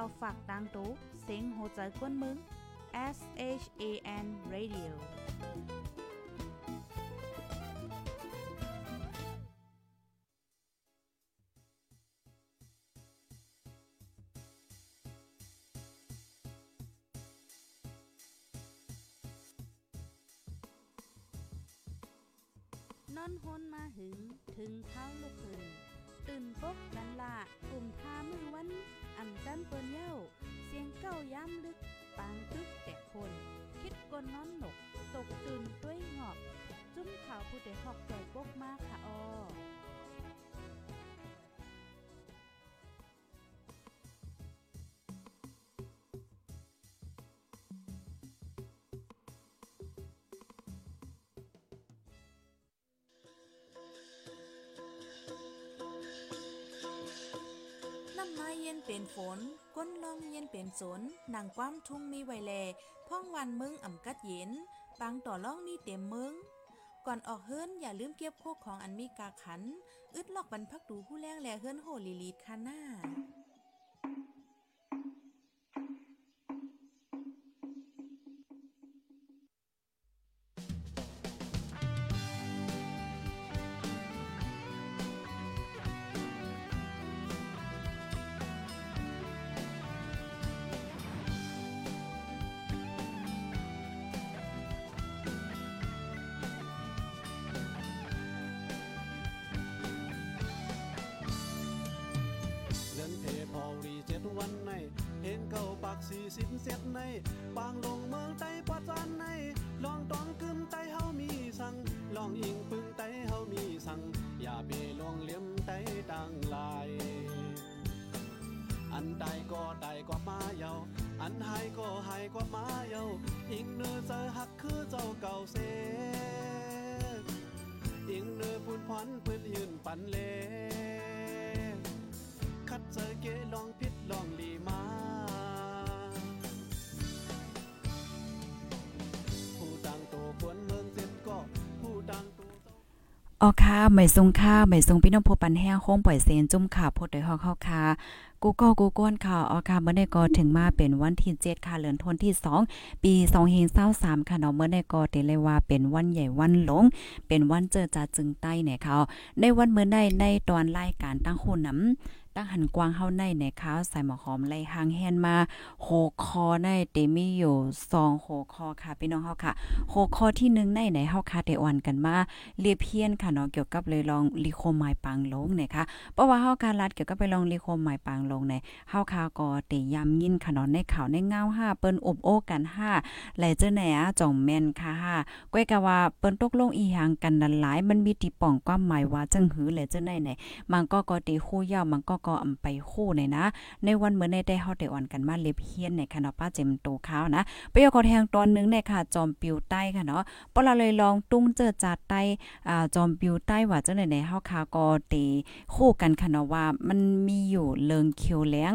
าวฝากดังตู้เซ็งโหใจกวนมึง S H A N Radio นอนฮนมาหึง ถึงเท้าลูกหึง ตื่นปกกันละกลุ่มท่าันเปิ้นเย้า เสียงเก้าย้ำลึก ปางตึกแต่คน คิดกนน้อนหนก ตกตื่นด้วยหงอบ จุ้มข่าวผู้ใดหอกจ่อยปกมากค่ะออ ไม้เย็นเป็นฝน ก้นลองเย็นเป็นสนนางความทุ่งมีไวแลพ่องวันมึงอ่ำกัดเย็นปางต่อล่องมีเต็มมึงก่อนออกเฮิรนอย่าลืมเก็บโคกของอันมีกาขัน อึดลอกบรรพักดูผู้แรงแลเฮิรนโหลีลีดคาน่า สี่สิบเสียดในปางลงเมืองไต้ปอดจานใน ลองตองกึมไต้เฮามีสั่งลองอิงปึงไต้เฮามีสั่งอย่าไปลวงเลี้ยมไต้ดังลาย อันใดก็ใดก็มาเยาอันหายก็หายก็มาเยาอิงเนื้อเจอหักคือเจ้าเก่าเสอิงเนื้อพูนพรพื้นยืนปันเล ออค่ะไม่ทรงค่าไม่ทรงพี่น้องผู้ปันแห้งโค้งปล่อยเซนจุ่มขาพดโดยหอกเข้าค่ะกูก็กูก้นค่ะออค่ะเมื่อในก็ถึงมาเป็นวันที่7ค่ะเดือนธันที่ 2 ปี2523ค่ะเนาะเมื่อในก็เตเลยว่าเป็นวันใหญ่วันหลง เป็นวันเจอจาจึงใต้เนี่ยค่ะในวันเมื่อในในตอนรายการตั้งหูน้ำ ตั้งหันกว้างเฮาในเนี่ยค่ะใส่หมอหอมไล่หางแฮนมาโหคอในเตมีอยู่2โหคอค่ะพี่น้องเฮาค่ะโหคอที่1ในไหนเฮาค่ะได้อ่อนกันมาเรียบเพี้ยนค่ะเนาะเกี่ยวกับเลยลองลีโคมไมปางลงเนี่ยค่ะเพราะว่าเฮาการรัดเกี่ยวกับไปลองลีโคมไมปางลงเนี่ยเฮาคาก็เตยายินค่ะเนาะในข่าวในเงาห้าเปิ้นอบโอกันห้าไหลเจอแหน่จ่องแม่นค่ะห้าก้อยกะว่าเปิ้นตกลงอีหยังกันนั้นหลายมันมีติป่องความหมายว่าจังหือไหลเจอไหนไหนมันก็ก็ตีคู่ยาวมันก็ก็อำไปคู่เนี่ยนะ ในวันเมื่อในได้เฮาได้อ่อนกันมาเล็บเฮียนในค่ะเนาะป้าเจมโตขาวนะไปยกอแทงตอนนึงในค่ะ จอมปิวใต้ค่ะเนาะปอละเลยลองตุ้งเจอจัดใต้อ่าจอมปิวใต้ว่าจังไหนในเฮาคาก็เตคู่กันค่ะเนาะว่ามันมีอยู่เลิงเขียวแหลง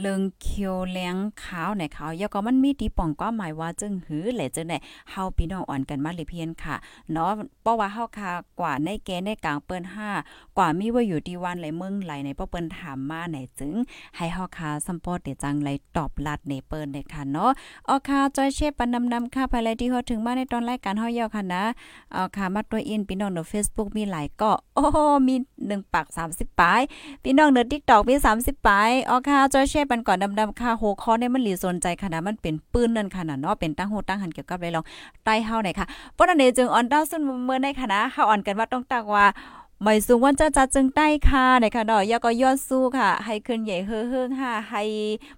เลิงเขียวแหลงขาวในขาวยาก็มันมีตีป่องก็หมายว่าจึงหือแหละจังได๋เฮาพี่น้องอ่อนกันมาเลยเพียนค่ะเนาะเพราะว่าเฮาคากว่าในแกในกลางเปิ้น5กว่ามีว่าอยู่ที่วันไหลเมืองไหลในเพราะเปิ้นถามมาไหนจึง ให้เฮาคาซัมปอร์ตเดจังไหลตอบลัดในเปิ้นเด้ค่ะเนาะออค่ะจอยเชฟปันนำๆค่ะภายในที่เฮาถึงมาในตอนรายการเฮายาวค่ะนะเอค่ะมาตัวอินพี่น้องใน Facebook มีหลายก็โอ้โหมี1ปัก30ปายพี่น้องใน TikTok มี30ปายเอค่ะจอยแชร์ปันก่อนดำๆค่ะโหคอเนี่ยมันหลีสนใจขนาดมันเป็นปืนนั่นขนาดเนาะเป็นตั้งโหตั้งหันเกี่ยวกับเลยลองใต้เฮาหน่อยค่ะเพราะนั้นเองจึงออนดาวซุนเมื่อในคณะเฮาอ่อนกันว่าต้องตักว่าไม่สูงวันจะจัดจึงใต้ค่ะในค่ะเนาะยาก็ย้อนสู้ค่ะ ให้ขึ้นใหญ่เฮือๆค่ะ ให้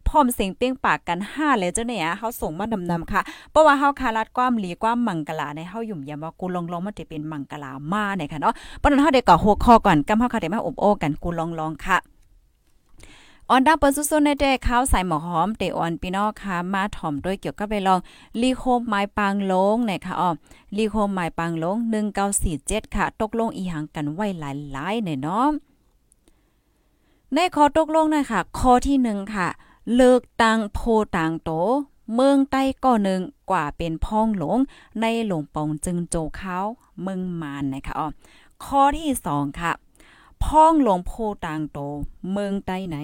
พร้อมเสียงเปี้ยงปากกัน5เลยเจ้าเนี่ยเฮาส่งมาดำๆค่ะเพราะว่าเฮาคารัดความหลีความมังกลาในเฮาหยุ่มยามว่ากูลองลองมันจะเป็นมังกลามาในค่ะเนาะเพราะนั้นเฮาได้ก่อหัวข้อก่อนกำเฮาค่ะได้มาอบโอ้กันกูลองลองค่ะ ออนดับเปิ้นซุๆในแต่ข้าวใส่หมอหอมเตออนพี่น้องค่ะมาถ่อมด้วยเกี่ยวกับไปลองลีโคมไม้ปางลงนะคะอ้อลีโคมไม้ปางลง 1947 ค่ะ ตกลงอีหังกันไว้หลายๆเนี่ยเนาะในข้อตกลงนะคะข้อที่หนึ่งค่ะ เลิกตังโพต่างโต เมืองใต้ก็หนึ่งกว่าเป็นพ้องหลง ในหลวงปองจึงโจเขาเมืองมานนะคะอ๋อข้อที่สองค่ะ พ้องหลวงโพต่างโต เมืองใต้ไหน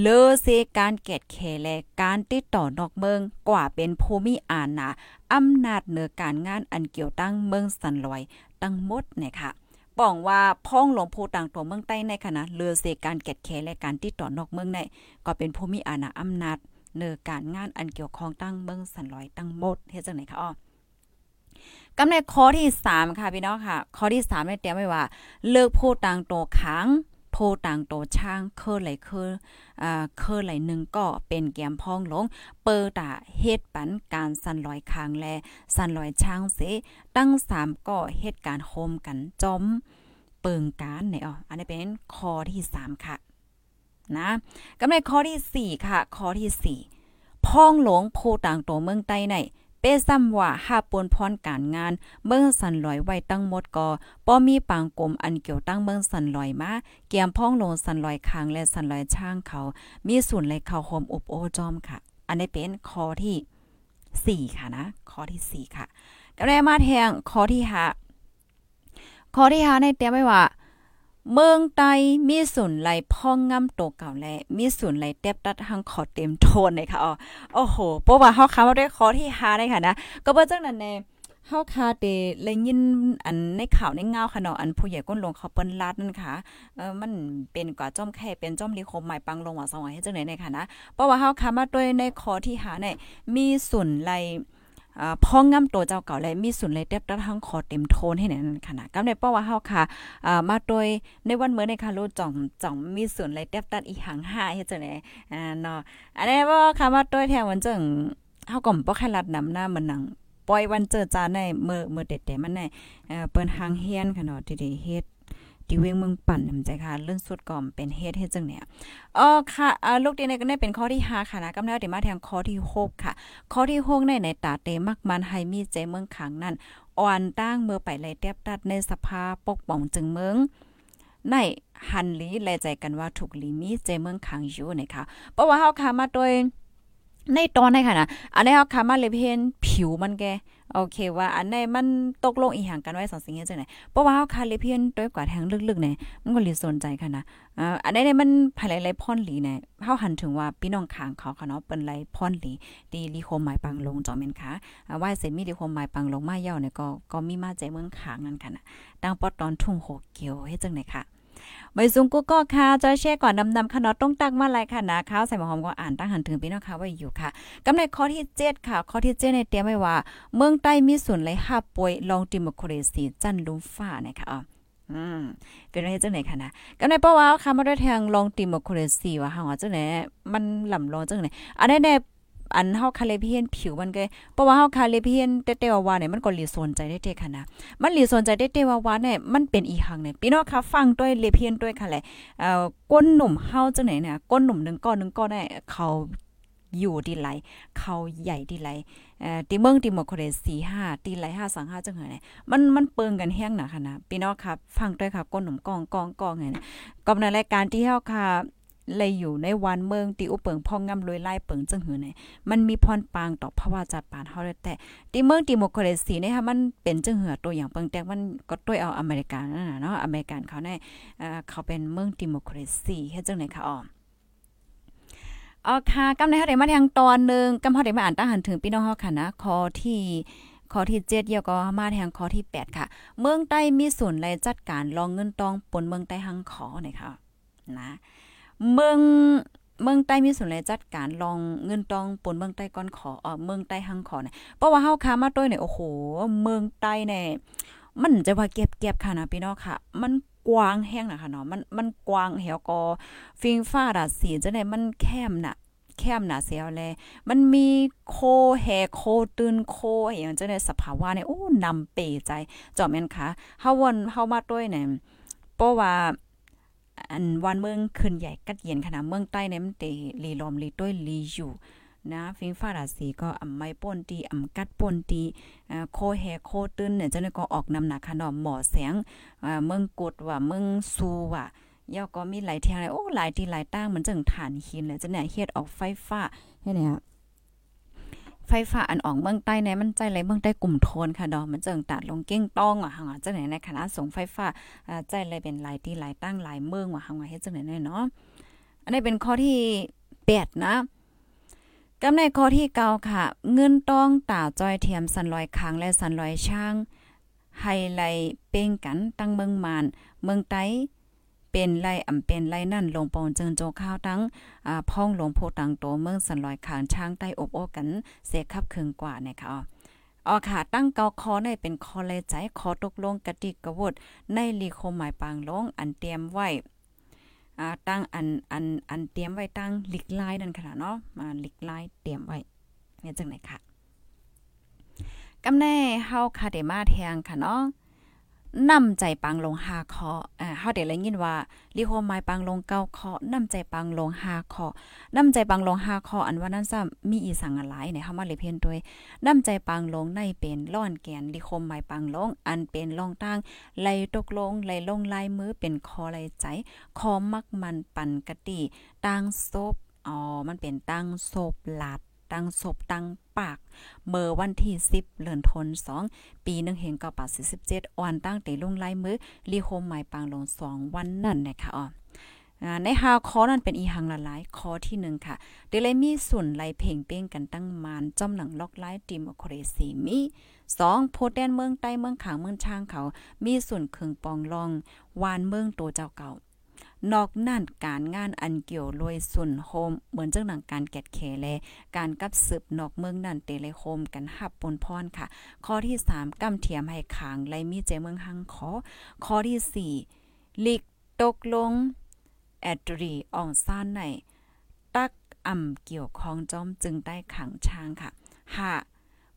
เลอเซการแกดแคและการติดต่อนอกเมืองกว่าเป็นภูมิอาณาอำนาจเหนือการงานอันเกี่ยวตั้งเมืองสันลอยตั้งหมดเนี่ยค่ะป้องว่าพ้องหลวงโพต่างโตเมืองใต้ในคณะเลอเซการแกดแคและการติดต่อนอกเมืองในก็เป็นภูมิอาณาอำนาจเนือการงานอันเกี่ยวข้องตั้งเมืองสันลอยตั้งหมดเฮ็ดจังไหนคะอ้อ กำในข้อที่3ค่ะพี่น้องค่ะ ข้อที่3ได้เตรียมไว้ว่า เลิกพูดต่างโตขังโพต่างโตช่างเคอไหลเคออ่าเคอไหลหนึ่งก็เป็นแกมพองลง เปิดตาเฮ็ดปันการสันลอยคางแลสันลอยช่างเสตั้ง3ก็เฮ็ดการโฮมกันจอมเปิงการเนี่ยอ๋ออันนี้เป็นข้อที่3ค่ะ นะกำในข้อที่4ค่ะ ข้อที่4พ้องหลงโพต่างโตเมืองใต้ใน ป้ซ้ำว่าหาปนพรการงาน เมืองสันลอยไว้ตั้งหมดก็ป้อมีปางกลมอันเกี่ยวตั้งเมืองสันลอยมาเกี่ยมพ้องลงสันลอยคางและสันลอยช่างเขา มีส่วนเลยเขาโฮมอบโอจอมค่ะ อันนี้เป็นข้อที่ 4 ค่ะนะข้อที่ 4 ค่ะก็ได้มาแทงข้อที่5ข้อที่5ในเตรียมไว้ว่า เมืองใต้มีศูนย์ไหลพ่องงำโตเก่าและมีศูนย์ไหลเต็บตัดทางขอเต็มโทนเลยค่ะอ๋อโอ้โหเพราะว่าเฮาคามาด้วยคอที่5ได้ค่ะนะ ก็เบ่จังนั้นแน่เฮาคาเตเลยยินอันในข่าวในเงาค่ะเนาะอันผู้ใหญ่ก้นลงเขาเปิ้นลาดนั่นค่ะเออมันเป็นกว่าจ้อมแค่เป็นจ้อมลีคมใหม่ปังลงว่าสว่างให้จังไหนในค่ะนะเพราะว่าเฮาคามาด้วยในคอที่5เนี่ยมีศูนย์ไหล พ่องำตัวเจ้าเก่าและมีสุนเลยเต็บตะทั้งขอเต็มโทนให้นั่นขนาดกำในป้อว่าเฮาค่ะมาโดยในวันเมื่อในค่ะโลจ่องจ่องมีสุนเลยเต็บตัดอีหัง5เฮ็ดจังได๋อ่าเนาะอันนี้บ่ค่ะมาโดยแทนวันจังเฮาก็บ่แค่รัดนำหน้ามันนังปล่อยวันเจอจาในเมื่อเมื่อเด็ดแต่มันในเปิ้นหางเฮียนค่ะเนาะที่เฮ็ด ที่เวงเมืองปั่นนำใจค่ะ เรื่องสุดก่อมเป็นเฮ็ดเฮ็ดจังเนี่ยอ๋อค่ะอ่าลูกดีในก็ได้เป็นข้อที่5ค่ะนะกำเนิดมาแทงข้อที่6ค่ะ ข้อที่6ในในตาเตมักมันให้มีใจเมืองขังนั่นอ่อนตั้งเมื่อไปไล่แทบตัดในสภาปกป้องจึงเมืองในหันลีแลใจกันว่าถูกลีมีใจเมืองขังอยู่นะคะเพราะว่าเฮาค่ะมาโดย ในตอนในค่ะนะอันนี้เฮาค่ะมาเลยเห็นผิวมันแกโอเคว่าอันไหนมันตกลงอีหยังกันไว้สองสิ่งนี้จังไหนเพราะว่าเฮาคาลิเพียนด้วยกว่าแทงลึกๆเนี่ยมันก็เลยสนใจค่ะนะอ่าอันไหนเนี่ยมันภายหลายๆพ่อนหลีเนี่ยเฮาหันถึงว่าพี่น้องขางเขาค่ะเนาะเปิ้นไหลพ่อนหลีดีลีโคมหมายปังลงจอมแม่นค่ะอ่าว่าเสร็จมีลีโคมหมายปังลงมาเย่าเนี่ยก็ก็มีมาใจเมืองขางนั่นค่ะนะดังปอตอนทุ่งโหเกี่ยวเฮ็ดจังไหนค่ะ ไม่สูงกูก็ค่ะจอยแช่ก่อนนำนำขนอต้องตักมาลายค่ะนะข้าวใส่หมอมก็อ่านตั้งหันถึงพี่น้องค่ะว่าอยู่ค่ะกำในข้อที่7ค่ะข้อที่7ในเตรียมไว้ว่า เมืองใต้มีส่วนไหลหับป่วยลองดิโมคราซีจันลุมฟ้านะคะอ๋ออืมเป็นอะไรจังไหนค่ะนะกำในเพราะว่าค่ะมาด้วยทางลองดิโคราซีว่าเฮาจังไหนมันลำลองจังไหนอันนี้ อันเฮาคาเลเพียนผิวมันก็เพราะว่าเฮาคาเลเพียนเตเตวาวาเนี่ยมันก็หลีสนใจได้เตค่ะนะมันหลีสนใจได้เตวาวาเนี่ยมันเป็นอีหังเนี่ยพี่น้องคะฟังด้วยเลเพียนด้วยค่ะแหละเอ่อก้นหนุ่มเฮาจังไหนเนี่ยก้นหนุ่มนึงก้อนนึงก้อนได้เขาอยู่ดีไหลเขาใหญ่ดีไหลเอ่อติเมืองติโมโคเรสี5ตีไหล5 2 5จังไหนมันมันเปิงกันแห้งหนาค่ะนะพี่น้องครับฟังด้วยค่ะก้นหนุ่มกองกองกองไงกับในรายการที่เฮาค่ะ เลยอยู่ในวันเมืองติอุเปิงพ่องงำลอยไล่เปิงจังหือไหนมันมีพรปางต่อภาวะจัดปานเฮาแต่ติเมืองติโมโคเรซีเนี่ยค่ะมันเป็นจังหือตัวอย่างเปิงแตกมันก็ต้วยเอาอเมริกันนั่นน่ะเนาะอเมริกันเขาในเอ่อเขาเป็นเมืองติโมโคเรซีเฮ็ดจังไหนคะอ๋ออ๋อค่ะกำในเฮาได้มาทางตอนนึงกำเฮาได้มาอ่านตั้งหันถึงพี่น้องเฮาค่ะนะข้อที่ข้อที่7เดียวก็มาทางข้อที่ 8 ค่ะ เมืองใต้มีศูนย์รจัดการรองเงินตองปนเมืองใต้หังขอนะคะนะ เมืองเมืองใต้มีส่วนเลยจัดการลองเงินตองปนเมืองใต้ก่อนขอเออเมืองใต้หังขอเนี่ยเพราะว่าเฮาค้ามาด้วยเนี่ยโอ้โห เมืองใต้เนี่ยมันจะว่าเก็บๆค่ะนะพี่น้องค่ะ มันกว้างแห้งนะคะเนาะมันมันกว้างแหวก็ฟิงฟ้าดาสีจังได๋มันแคมน่ะแคมหนาเสียวแล มันมีโคแฮโคตื่นโคอย่างจังได๋สภาวะเนี่ยโอ้นำเปใจจอมแม่นค่ะเฮาวนเฮามาด้วยเนี่ยเพราะว่า อันวันเมืองขึ้นใหญ่กัดเย็นขนาดเมืองใต้เนี่ยมันเตลีลอมลีต้วยลีอยู่นะฟิงฟ้าราศีก็อ่ำไม้ป่นตีอ่ำกัดป่นตีอ่าโคแฮโคตื้นเนี่ยจังก็ออกนำหนักค่ะเนาะหมอแสงเมืองกดว่าเมืองซูว่าย่อก็มีหลายเที่ยงเลยโอ้หลายทีหลายตั้งเหมือนจังฐานหินเลยจังเนี่ยเฮ็ดออกไฟฟ้าเนี่ย ไฟฟ้าอันออกเมืองใต้ในมันใจไหลเมืองใต้กลุ่มโทนค่ะดอกมันเจิงตัดลงเก้งต้องอะหังจังไหนในคณะสงไฟฟ้าใจไหลเป็นหลายที่หลายตั้งหลายเมืองว่าหังว่าเฮ็ดจังไหนเนาะอันนี้เป็นข้อที่8นะกำในข้อที่9ค่ะ เงินต้องตาจอยเทียมสันลอยค้างและสันลอยช่างไฮไลเป้งกันตั้งเมืองมาน เมืองไต้ เป็นไรอำเป็นไรนั่นลงปองเจิงโจข้าวทั้งอ่าพ่องหลวงโพตังโตเมืองสันลอยขางช้างใต้อบโอกันเสคับครึ่งกว่านะคะอ๋อค่ะ ตั้งเกาคอในเป็นคอเลยใจขอตกลงกติกะวดในลีโคหมายปางลงอันเตรียมไว้อ่าตั้งอันอันอันเตรียมไว้ตั้งลิกไลน์นั่นค่ะเนาะมาลิกไลน์เตรียมไว้เนี่ยจังไหนค่ะกำแน่เฮาคาเดมาแทงค่ะเนาะ นำใจปังลงหาคออ่าเฮาได้เลยยินว่าลิโฮไม้ปังลงเก้าคอนำใจปังลงหาคอนำใจปังลงหาคออันว่านั้นซ้ำมีอีสังหลายเนี่ยเฮามาเลยเพียนด้วยนำใจปังลงในเป็นล่อนแกนลิโฮไม้ปังลง อันเป็นลองตั้งไหลตกลงไหลลงลายมือเป็นคอไหลใจคอมักมันปั่นกะติตั้งซบอ๋อมันเป็นตั้งศพหลัดตั้งศพตั้ง ปาก เมื่อวันที่ 10เดือนธันวาคมปี1เห็น9 8 47อ่อนตั้งแต่ลุงลายมือลีโฮมหมายปางลง2วันนั่นนะคะอ๋อในฮาคอนั้นเป็นอีหังละหลายคอที่1ค่ะเดเลยมีส่วนไลเพ่งเป้งกันตั้งมานจอมหนังล็อกไลดิโครซีมี2โพแดนเมืองใต้เมืองขางเมืองช่างเขา มีส่วนเคืองปองรอง วานเมืองโตเจ้าเก่า นอกนั่นการงานอันเกี่ยวลวยสุนโฮมเหมือนจังหนังการแกดแคแลการกับสืบนอกเมืองนั่นเตเลโฮมกันหับปนพรค่ะ ข้อที่3กำเทียมให้ขางไลมีเจเมืองหังขอ ข้อที่4ลิกตกลงแอดรีอ่องซ่านในตักอ่ำเกี่ยวข้องจอมจึงได้ขังช้างค่ะหา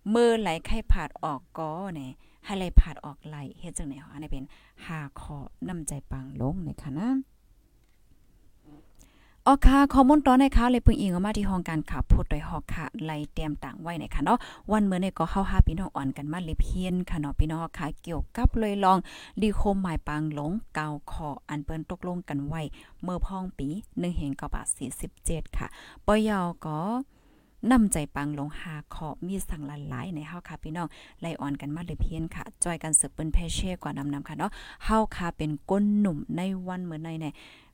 เมื่อไหลไข้ผาดออกก็เนี่ยให้ไหลผาดออกไหลเฮ็ดจังไหนคะอันนี้เป็นหาขอนำใจปังลงนะคะนะ ออค่ะข้อมูลตอนในค่ะเลยพึ่งอิงออกมาที่ห้องการขับพูดโดยฮอกค่ะไล่เตรียมต่างไว้ในค่ะเนาะวันเมื่อในก็เข้าหาพี่น้องอ่อนกันมาเลยเพียนค่ะเนาะพี่น้องค่ะเกี่ยวกับเลยลองดีโคมหมายปางหลงเกาคออันเปิ้นตกลงกันไว้เมื่อพ่องปี1เห็น9บาท47ค่ะปอยอก็นำใจปังลงหาขอมีสั่งละลายในเฮาค่ะพี่น้องไล่อ่อนกันมาเลยเพียนค่ะจอยกันสืบเปิ้นเพเช่กว่านำนำค่ะเนาะเฮาค่ะเป็นก้นหนุ่มในวันเหมือนในเนี่ย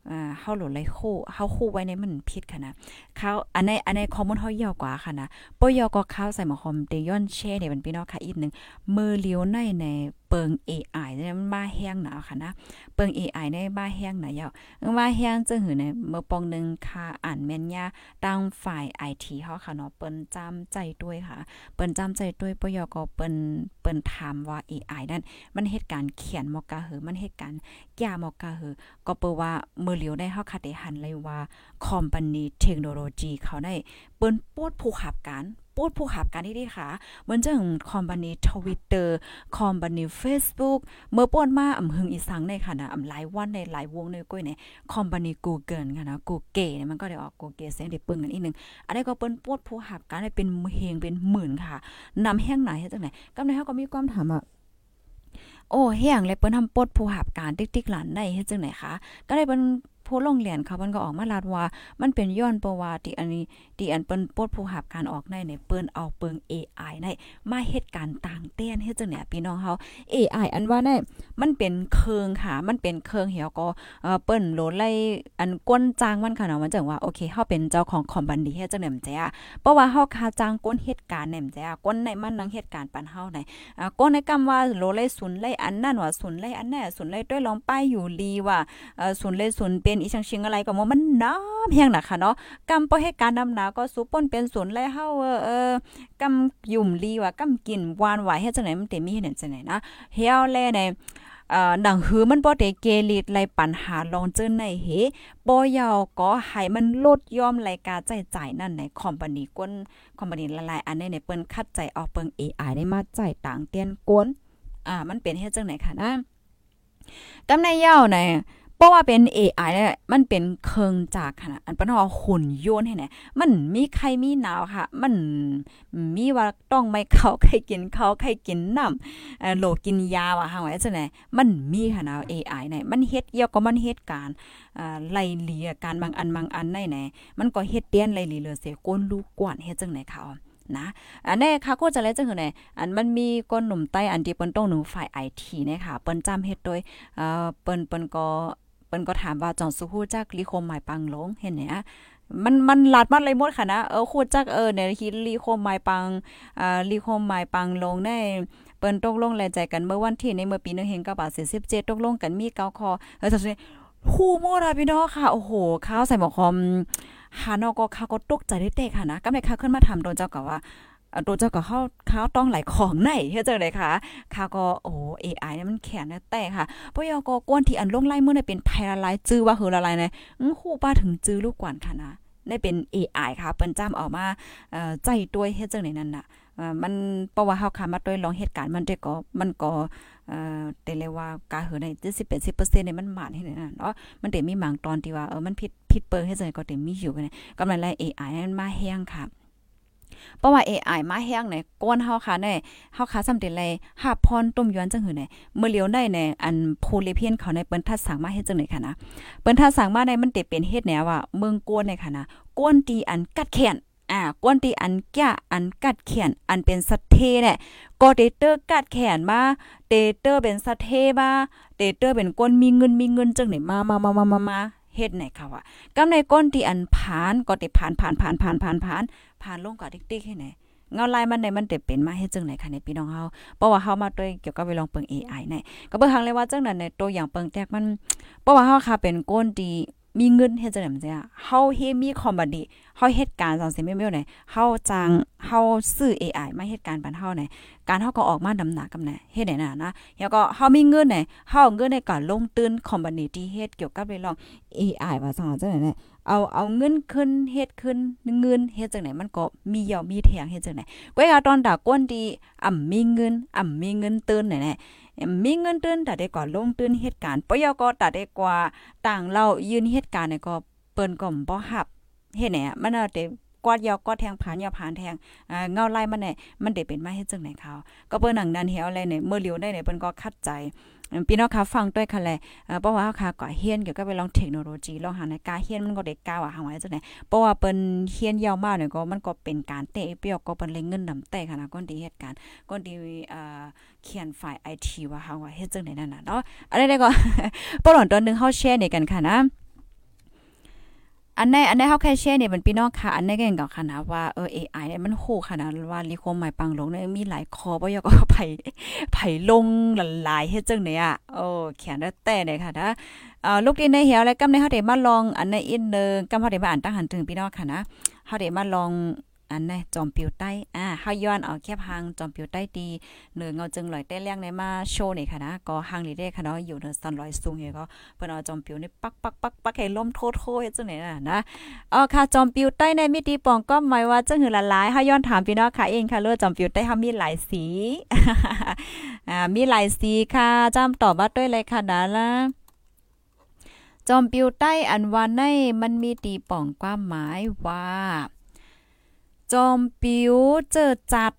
อ่าเฮาหลุดไลคู่เฮาคู่ไว้ในมันผิดค่ะนะเขาอันในอันในคอมมอนเฮาเยาวกว่าค่ะนะปอยอก็ข้าวใส่หมอคอมเตยอนแช่เนี่ยเป็นพี่น้องค่ะอีกนึงมือเลี้ยวในในเปิง AI เนี่ยมันมาแห้งหนาค่ะนะ เปิง AI ในมาแห้งหนาเยาวมาแห้งจึงหือในเมื่อปองนึงค่ะ อ่านแม่นยาตั้งฝ่าย IT เฮาค่ะเนาะเปิ้นจำใจด้วยค่ะ เปิ้นจำใจด้วยปยอก็เปิ้นเปิ้นถามว่า AI นั่นมันเหตุการณ์เขียนมอกะหือมันเหตุการณ์แก้มอกะหือก็เปิ้ว่ามือเหลียวได้เฮาคัดได้หันเลยว่าคอมพานีเทคโนโลยีเขาได้เปิ้นปวดผู้ขับการ ปวดผู้ขับการที่ดีค่ะเหมือนจังคอมพานีทวิตเตอร์คอมพานีเฟซบุ๊กเมื่อปวดมาอำหึงอีสังในค่ะนะอำหลายวันในหลายวงในก้อยเนี่ยคอมพานีกูเกิลค่ะนะกูเก๋เนี่ยมันก็ได้ออกกูเก๋เสียงได้ปึงกันอีกนึงอันนี้ก็เปิ้นปวดผู้ขับการได้เป็นเฮงเป็นหมื่นค่ะนำแห้งไหนเฮ็ดจังไหนกำในเฮาก็มีความถามอะโอ้แห้งเลยเปิ้นทำปดผู้หับการติ๊กๆหลานได้เฮ็ดจังไหนคะก็ได้เปิ้น ผู้ลงเหรียนเขามันก็ออกมาลาดว่า มันเป็นย้อนประวัติอันนี้ที่อันเปิ้นปดผู้หับการออกในในเปิ้นเอาเปิง AI ในมาเฮ็ดการต่างเต้นเฮ็ดจังเนี่ยพี่น้องเฮา AI อันว่าได้มันเป็นเครื่องค่ะ มันเป็นเครื่องเหี่ยวก็เอ่อเปิ้นโหลไล่อันก้นจ้างมันค่ะเนาะมันจังว่าโอเคเฮาเป็นเจ้าของคอมบันดีเฮ็ดจังเนี่ยมจ้ะเพราะว่าเฮาค่าจ้างก้นเหตุการณ์เนี่ยมจ้ะก้นในมันนังเหตุการณ์ปันเฮาไหนอ่าก้นในกำว่าโหลไล่ศูนย์ไล่อันนั่นว่าศูนย์ไล่อันแน่ศูนย์ไล่ด้วยลองป้ายอยู่ลีว่าเอ่อศูนย์ไล่ศูนย์เป็นอีชังชิงอะไรก็มันน้ำเพียงน่ะค่ะเนาะกำบ่ให้การนำหนาก็สุป่นเป็นศูนย์ไล่เฮาเออเออกำยุ่มลีว่ากำกินหวานหวายเฮ็ดจังไหนมันเต็มมีเห็นจังไหนนะเฮียวแลในเอ่อดังหือมันบ่ได้เกลิดไลปัญหาลองเจอในเฮบ่ยาวก็ให้มันลดยอมรายการจ่ายจ่ายนั่นในคอมพานีก้นคอมพานีละลายอันนี้ในเปิ้นคัดใจออกเปิง AI ได้มาจ่ายต่างเตียนกวนอ่ามันเป็นเฮ็ดจังไหนค่ะนะกำในยาวใน เพราะว่าเป็น AI เนี่ยมันเป็นเครื่องจากขนาดอันเป็นว่าหุ่นยนต์ให้ไหนมันมีใครมีหนาวค่ะ มันมีว่าต้องไม่เขาใครกินเขาใครกินน้ำเอ่อโลกินยาว่าหาไว้จังได๋มันมีค่ะนะ AI เนี่ยมันเฮ็ดเกี่ยกับมันเฮ็ดการไล่เลียการบางอันบางอันได้ไหนมันก็เฮ็ดเตี้ยนไล่เลียเสียก้นลูกกวนเฮ็ดจังไหนค่ะนะอันนี้ค่ะก็จะแล้วจังหือไหนอันมันมีก้นหนุ่มใต้อันที่เปิ้นต้องหนึ่งฝ่ายไอทีเนี่ยค่ะเปิ้นจำเฮ็ดโดยเอ่อเปิ้นเปิ้นก็ ปิ้นก็ถามว่าจองสุฮู้จักลิโคมหมายปังลงเห็นเนี่ยมันมันหลาดมัดเลยหมดค่ะนะเออคูดจักเออเนี่ยฮิลีโคมหมายปังอ่าลีโคมหมายปังลงได้เปิ้นตกลงแลใจกันเมื่อวันที่ในเมื่อปีนึงเฮง9บาท47ตกลงกันมีเก้าคอเออจังฮู้หมดอะพี่น้องค่ะโอ้โหข้าวใส่หมอคอมหานอก็ข้าก็ตกใจได้เตะค่ะนะกำไดข้าขึ้นมาทำโดนเจ้าก็ว่า ตัวเจ้าก็เข้าข้าวต้องไหลของไหนเฮ็ดจังได๋ค่ะข้าวก็โอ้ AI เนี่ยมันแข็งแต่ค่ะปยก็กวนที่อันลงไล่เมื้อนี่เป็นไพละลายจื้อว่าหือละลายนะอื้อฮู้ป้าถึงจื้อลูกกวนค่ะนะได้เป็น AI ค่ะเปิ้นจ้ำออกมาเอ่อใจด้วยเฮ็ดจังได๋นั่นน่ะมันเพราะว่าเฮาค่ะมาด้วยลองเหตุการณ์มันได้ก็มันก็เอ่อแต่เลยว่ากาเหือใน70 80%เนี่ยมันหมานให้นั่นเนาะมันได้มีบางตอนที่ว่าเออมันผิดผิดเปิงเฮ็ดจังได๋ก็ได้มีอยู่กันกำลังไล่ AI มันมาแฮงค่ะ เพราะว่า AI มาแห้งในก้นเฮาค่ะในเฮาค่ะสำเร็จเลยหาพรต้มยวนจังหือในเมื่อเลียวได้ในอันโพลิเพียนเขาในเปิ้นทัดสั่งมาเฮ็ดจังได๋ค่ะนะเปิ้นทัดสั่งมาในมันเตเป็นเฮ็ดแนวว่าเมืองกวนในค่ะนะกวนตีอันกัดแขนอ่ากวนตีอันแก่อันกัดแขนอันเป็นสัตเทเนี่ยก็เตเตอร์กัดแขนมาเตเตอร์เป็นสัตเทมาเตเตอร์เป็นก้นมีเงินมีเงินจังไหนมามามามามา เฮ็ดไหนค่ะว่ากำในก้นที่อันผ่านก็ติผ่านผ่านผ่านผ่านผ่านผ่านผ่านลงกับติ๊กให้ไหนเงาลายมันในมันเต็เป็นมาเฮ็ดจังไหนคะในพี่น้องเฮาเพราะว่าเฮามาด้วยเกี่ยวกับไปลองเปิง AI ในก็เบิ่งหังเลยว่าจังนั้นในตัวอย่างเปิงแตกมันเพราะว่าเฮาค่ะเป็นก้นที่ มีเงินเฮ็ดจังได๋มันจ้ะเฮาเฮมีคอมบัดดีเฮาเฮ็ดการจังซี่แม่ๆไหนเฮาจ้างเฮาซื้อ AI มาเฮ็ดการบันเฮาไหนการเฮาก็ออกมาดำหนากำไหนเฮ็ดได้น่ะนะแล้วก็เฮามีเงินไหนเฮาเงินในการลงทุนคอมบัดดีที่เฮ็ดเกี่ยวกับเรื่อง AI ว่าจังจังได๋เอาเอาเงินขึ้นเฮ็ดขึ้นเงินเฮ็ดจังไหนมันก็มีเหยามีแทงเฮ็ดจังไหนก้อยอาตอนดาก้นดีอ่ำมีเงินอ่ำมีเงินตื่นไหนแน่ มีเงินตื้นแต่ได้ก่อลงตื้นเหตุการณ์ปยก็ตัดได้กว่าต่างเรายืนเหตุการณ์เนี่ยก็เปิ้นก่อมบ่หับเฮ็ดแหนมันเอาแต่กวาดยาวกวาดแทงผ่านยาวผ่านแทงอ่าเงาไล่มันเนี่ยมันได้เป็นมาเฮ็ดจังไหนเขาก็เปิ้นหนังนันเหี่ยวอะไรเนี่ยเมื่อเลียวได้เนี่ยเปิ้นก็คัดใจ พี่น้องค่ะฟังด้วยค่ะแลเพราะว่าค่ะก่อเฮียนเกี่ยวกับไปลองเทคโนโลยีลองหาในกาเฮียนมันก็เด็ก้าวอะหาไว้จังไหนเพราะว่าเปิ้นเฮียนยาวมากเนี่ยก็มันก็เป็นการเตะเปียกก็เปิ้นเลยเงินนำแต่ค่ะนะก้นดีเหตุการณ์ก้นดีเอ่อเขียนฝ่ายไอทีว่าหาว่าเฮ็ดจังไหนนั่นน่ะเนาะอะไรได้ก็ปหลอนตอนนึงเฮาแชร์ในกันค่ะนะ อันในอันในเฮาแค่แชร์นี่ยมันพี่น้องค่ะ อันในก็เห็นกับค่ะนะว่าเออ AI เนี่ยมันโหค่ะนะว่าลิโคมหมายปังลงเนี่ยมีหลายคอบ่ยก็ไผไผลงหลายเฮ็ดจังเนี่ยโอ้แขนได้แต่เนี่ยค่ะนะอ่าลูกดินในเหี่ยวแล้วกำในเฮาได้มาลองอันในอินเนอร์กำเฮาได้มาอ่านตั้งหันถึงพี่น้องค่ะนะเฮาได้มาลอง อันนี้จอมปิวใต้อ่าเฮาย้อนเอาแคบหางจอมปิวใต้ดีเหนือเงาจึงลอยเต้เลี้ยงในมาโชว์นี่ค่ะนะก็หางนี่ได้ค่ะเนาะอยู่ในซันลอยสูงเฮก็เพิ่นเอาจอมปิวนี่ปักปักปักปักให้ล้มโทโทเฮ็ดจังได๋น่ะนะอ๋อค่ะจอมปิวใต้ในมิติปองก็หมายว่าจังหือละลายเฮาย้อนถามพี่น้องค่ะเองค่ะเลือจอมปิวใต้เฮามีหลายสีอ่ามีหลายสีค่ะจำตอบว่าด้วยเลยค่ะดาละจอมปิวใต้อันวันในมันมีตีป่องความหมายว่า จอมปิวเจอจัด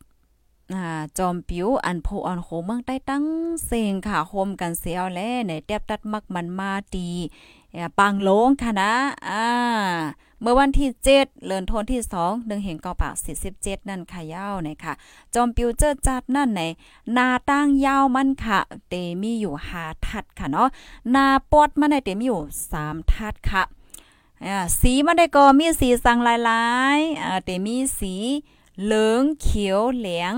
อ่าจอมปิวอันโพอันโหเมืองใต้ตั้งเสงค่ะโฮมกันเสียวแลในเตียบตัดมักมันมาดีปังโลงค่ะนะอ่าเมื่อวันที่ 7เดือนธันที่2เดือนเห็นกอปาก47 นั่นค่ะยาวเนี่ยค่ะ จอมปิวเจอจัดนั่นในนาตั้งยาวมันค่ะ เตมีอยู่5ทัดค่ะเนาะนาปอดมันในเตมีอยู่ 3 ทัดค่ะ สีมันได้ก็มีสีสังหลายๆอ่าแต่มีสีเหลืองเขียวเหลือง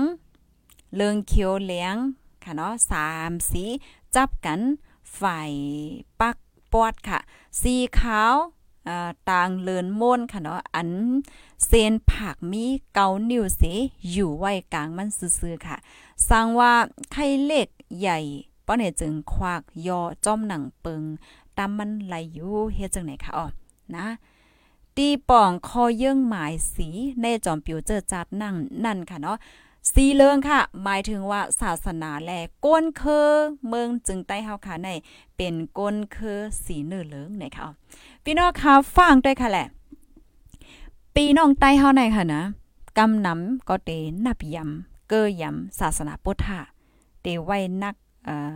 เหลืองเขียวเหลืองค่ะเนาะสามสีจับกันฝ่ายปักปอดค่ะ สีขาวต่างเลินม่นค่ะเนาะอันเส้นผักมีเกานิ้วเสอยู่ไว้กลางมันซื่อๆค่ะสร้างว่าไข่เล็กใหญ่ป้อเนี่ยจึงควักยอจ้อมหนังเปิงตามมันไหลอยู่เฮ็ดจังไหนคะอ๋อ นะตีป่องคอเยื่องหมายสีในจอมปิวเจอจัดนั่งนั่นค่ะเนาะสีเลิงค่ะ หมายถึงว่าศาสนาแลก้นเคอเมืองจึงใต้เฮาค่ะในเป็นก้นเคอสีเนื้อเลิงนะคะพี่น้องค่ะฟังด้วยค่ะแหละ ปีน้องใต้เฮาในค่ะนะกำนำก็เตนับยำเกยยำศาสนาพุทธะเตไว้นักเอ่อ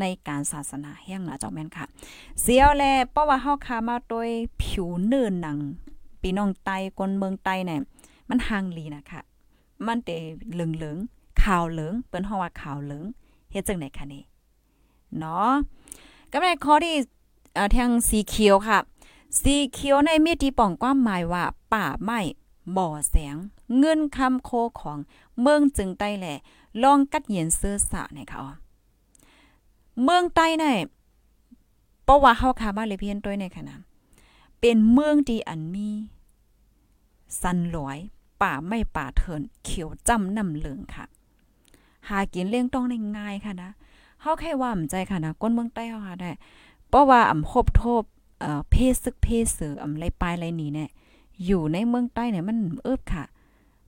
ในการศาสนาแห่งนะจ้าแม่นค่ะ เสียวแลเพราะว่าเฮาคามาโดยผิวเนื้อหนังพี่น้องไตคนเมืองไตเนี่ยมันห่างลีนะคะมันเตเหลืองๆขาวเหลืองเปิ้นฮ้องว่าขาวเหลืองเฮ็ดจังได๋คะนี่เนาะก็ได้ข้อที่เอ่อทางสีเขียวค่ะ สีเขียวในมีที่ป้องความหมายว่าป่าไม้บ่อแสง เงินคำโคของเมืองจึงใต้แหละลองกัดเย็นเสื้อสะในค่ะ เมืองใต้ในเพราะว่าเฮาคามาเลยเพียนตัวในขณะเป็นเมืองที่อันมีสันหลอยป่าไม่ป่าเถินเขียวจำนำเหลืองค่ะ หากินเลี้ยงต้องได้ง่ายค่ะนะเฮาแค่ว่าใจค่ะนะก้นเมืองใต้เฮาค่ะได้เพราะว่าอ่ำคบโทบเอ่อเพศซึกเพศเสืออ่ำไรปลายไรนี่เนี่ยอยู่ในเมืองใต้เนี่ยมันเอิบค่ะ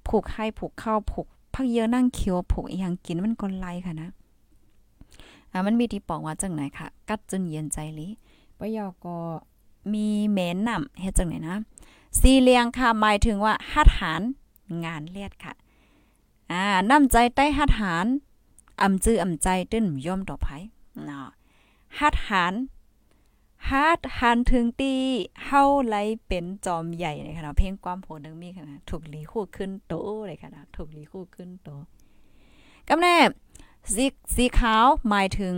ผูกให้ผูกเข้าผูกพักเยอะนั่งเคียวผูกอีหยังกินมันก็ไล่ค่ะนะ อ่ามันมีที่บอกว่าจังไหนค่ะ กัดจนเย็นใจลิปยอก็มีเหม็นนำเฮ็ดจังไหนนะสีเลียงค่ะหมายถึงว่าหัดหารงานเลียดค่ะ อ่าน้ำใจใต้หัดหารอำจื้ออำใจตื้นย่อมต่อไผเนาะหัดหารฮัดหันถึงตีเฮาไลเป็นจอมใหญ่ในขณะเพลงความโหดนึงมีค่ะถูกลีคู่ขึ้นโตเลยค่ะนะถูกลีคู่ขึ้นโตกำแน่ สีสีขาวหมายถึง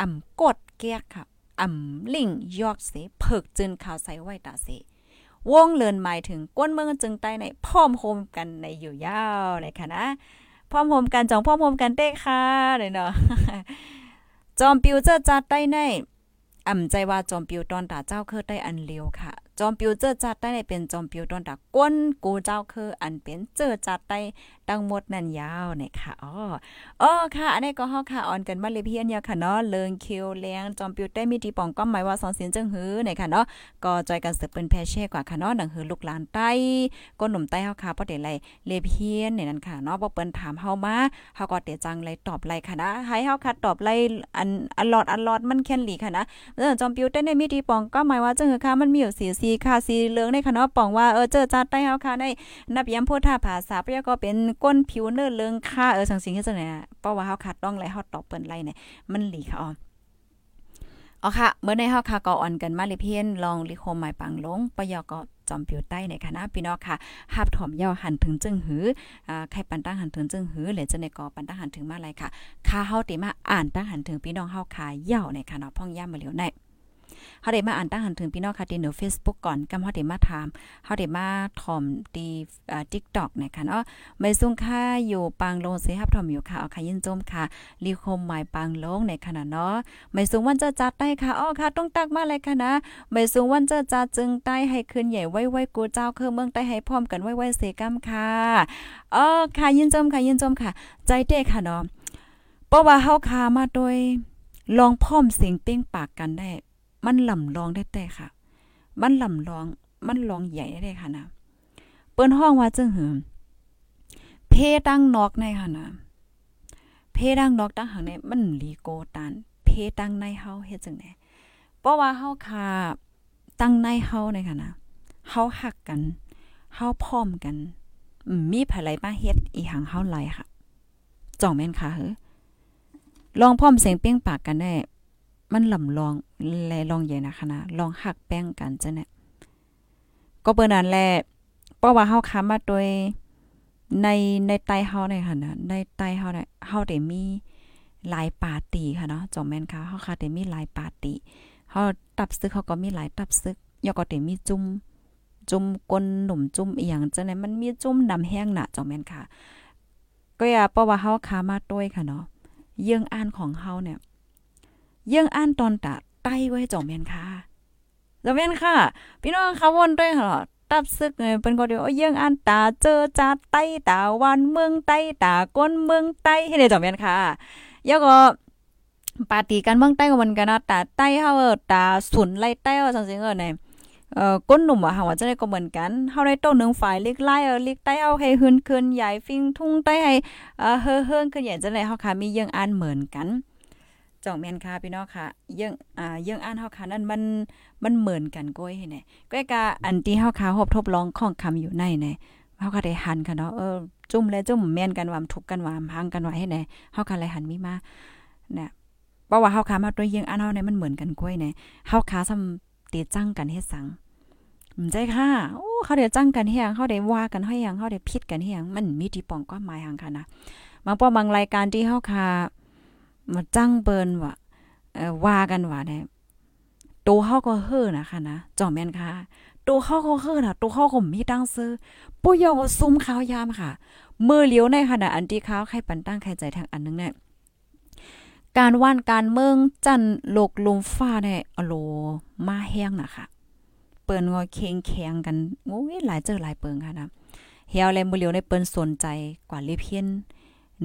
อ่ำกดเกียกค่ะอ่ำลิงยอกเสเพิกจึนขาวใส่ไว้ตาเสวงเลินหมายถึงก้นเมืองจึงใต้ในพร้อมโฮมกันในอยู่ยาวเลยค่ะนะพร้อมโฮมกันจองพร้อมโฮมกันเต้ค่ะเลยเนาะจอมปิวเจอจัดใต้ในอ่ำใจว่าจอมปิวตอนตาเจ้าเคือได้อันเลียวค่ะ จอมปิวเจอจัดได้เป็นจอมปิวตอนตาก้นกูเจ้าคืออันเป็นเจอจัดได้ตั้งหมดนั่นยาวเนี่ยค่ะอ๋ออ๋อค่ะอันนี้ก็เฮาค่ะออนกันมาเลยเพียนยาค่ะเนาะเลิงคิวเลี้ยงจอมปิวได้มีทีปองก็หมายว่าสองเสียนจังหือเนี่ยค่ะเนาะก็จอยกันสืบเป็นแพเช่กว่าค่ะเนาะหนังหือลูกหลานใต้ก้นหนุ่มใต้เฮาค่ะบ่ได้ไรเลเพียนเนี่ยนั่นค่ะเนาะบ่เปิ้นถามเฮามาเฮาก็เตจังเลยตอบไรค่ะนะให้เฮาค่ะตอบไรอันอันหลอดอันหลอดมันแค่นหลีค่ะนะเออจอมปิวได้มีทีปองก็หมายว่าจึงหือค่ะมันมีอยู่สีสีค่ะสีเหลืองในค่ะเนาะป้องว่าเออเจอจัดใต้เฮาค่ะในนับย้ำพูดท่าภาษาปยก็เป็นก้นผิวเนื้อเลืองค่าเออสังสิ่งที่จังไหนเพราะว่าเฮาคัดต้องไรเฮาตอบเปิ้นไรเนี่ยมันหลีค่ะอ๋ออ๋อค่ะเมื่อในเฮาค่ะก็อ่อนกันมาเลยเพียนลองลิโคมหมายปังลงปยก็จอมปิวใต้ในคณะพี่น้องค่ะหับถอมย่อหันถึงจึงหืออ่าใครปันตั้งหันถึงจึงหือหรือจะในกอปันตั้งหันถึงมาอะไรค่ะค่าเฮาติมาอ่านตั้งหันถึงพี่น้องเฮาค่ะย่อในค่ะเนาะพ่องย่ามาเหลียวใน เฮาได้มาอ่านตั้งหันถึงพี่น้องค่ะที่หนู Facebook ก่อนกำเฮาได้มาถามเฮาได้มาถ่อมที่อ่า TikTok นะคะเนาะไม่ซุ่งค่าอยู่ปางลงสิฮับถ่อมอยู่ค่ะเอาค่ะยินจมค่ะรีคมหมายปางลงในขณะเนาะไม่ซุ่งวันจะจัดได้ค่ะอ้อค่ะต้องตักมาเลยค่ะนะไม่ซุ่งวันจะจัดจึงใต้ให้ขึ้นใหญ่ไว้ๆกูเจ้าคือเมืองใต้ให้พร้อมกันไว้ๆเสกำค่ะอ้อค่ะยินจมค่ะยินจมค่ะ ใจเต้ค่ะเนาะเพราะว่าเฮาคามาโดยลองพร้อมเสียงเป้งปากกันได้ มันลำลองได้แต่ค่ะ มันลำลอง มันลองใหญ่ได้ค่ะนะ เปิ้นห้องว่าจึงหือเพตั้งนอกในค่ะนะ เพตั้งนอกตั้งหังในมันลีโกตัน เพตั้งในเฮาเฮ็ดจังได๋เพราะว่าเฮาคาตั้งในเฮาในค่ะนะ เฮาฮักกัน เฮาพร้อมกัน มีไผไหลมาเฮ็ดอีหังเฮาไหลค่ะจ่องแม่นค่ะเฮ้ลองพร้อมเสียงเปี้ยงปากกันได้ มันลำลองแลลองใหญ่นะคะนะลองหักแป้งกันจ้ะเนี่ยก็เปิ้นนั้นแหละเพราะว่าเฮาค้ามาโดยในในไตเฮาเนี่ยค่ะนะในไตเฮาเนี่ยเฮาได้มีหลายปาร์ตี้ค่ะเนาะจอมแม่นค่ะเฮาค่ะได้มีหลายปาร์ตี้เฮาตับซึกเขาก็มีหลายตับซึกยอก็ได้มีจุ่มจุ่มก้นหนุ่มจุ่มอีหยังจังได๋มันมีจุ่มน้ำแห้งน่ะจอมแม่นค่ะ ก็อย่าเพราะว่าเฮาค้ามาโดยค่ะเนาะเยื่องอ่านของเฮาเนี่ย เยื่องอ่านตอนตาใต้ไว้จอมแม่นค่ะจอมแม่นค่ะ พี่น้องค่ะวนด้วยค่ะตับซึกเลยเป็นก็เดียวเยื่องอ่านตาเจอจัดใต้ตาวันเมืองใต้ตาก้นเมืองใต้ให้ได้จอมแม่นค่ะยาก็ปาร์ตี้กันเมืองใต้ก็มันกันนะตาใต้เฮาตาสุนไล่ใต้เฮาจังซี่เออในเอ่อก้นหนุ่มอะว่าจะได้ก็เหมือนกันเฮาได้โตหนึ่งฝ่ายเล็กไล่เออเล็กใต้เอาให้หืนขึ้นใหญ่ฟิงทุ่งใต้ให้เอ่อเฮ้อเฮิงขึ้นใหญ่จังได๋เฮาค่ะมีเยื่องอ่านเหมือนกัน จ่องแมนค่ะพี่น้องค่ะเยื่องอ่าเยื่องอ่านเฮาค่ะนั่นมันมันเหมือนกันก้อยให้แน่ก้อยกะอันที่เฮาค่ะฮบทบลองของคำอยู่ในแน่เฮาก็ได้หันค่ะเนาะเออจุ่มและจุ่มแม่นกันว่าทุกกันว่าพังกันว่าให้แน่เฮาค่ะเลยหันมีมาเนี่ยเพราะว่าเฮาค่ะมาด้วยเยื่องอ่านเฮาเนี่ยมันเหมือนกันก้อยแน่เฮาค่ะซำตีจังกันเฮ็ดสังมใจค่ะ โอ้เขาได้จังกันเฮียงเขาได้ว่ากันเฮียงเขาได้ผิดกันเฮียงมันมีที่ปองความหมายหังค่ะนะบางป้อบางรายการที่เฮาค่ะ มาจังเปิ้นว่าเอ่อว่ากันว่าได้ตัวเฮาก็เฮ้อนะค่ะนะจอมแม่นค่ะตัวเฮาก็เฮ้อน่ะตัวเฮาก็มีตังซื้อปุ้ยก็ซุ่มข้าวยามค่ะมือเลี้ยวในขณะอันที่ข้าวใครปันตั้งใครใจทางอันนึงเนี่ยการว่านการเมืองจันโลกลมฟ้าเนี่ยอโลมาแห้งนะคะเปิ้นงอเค็งแข็งกันโอ้ยหลายเจอหลายเปิงค่ะนะเฮียวแลมือเลียวในเปิ้นสนใจกว่าเลเพียน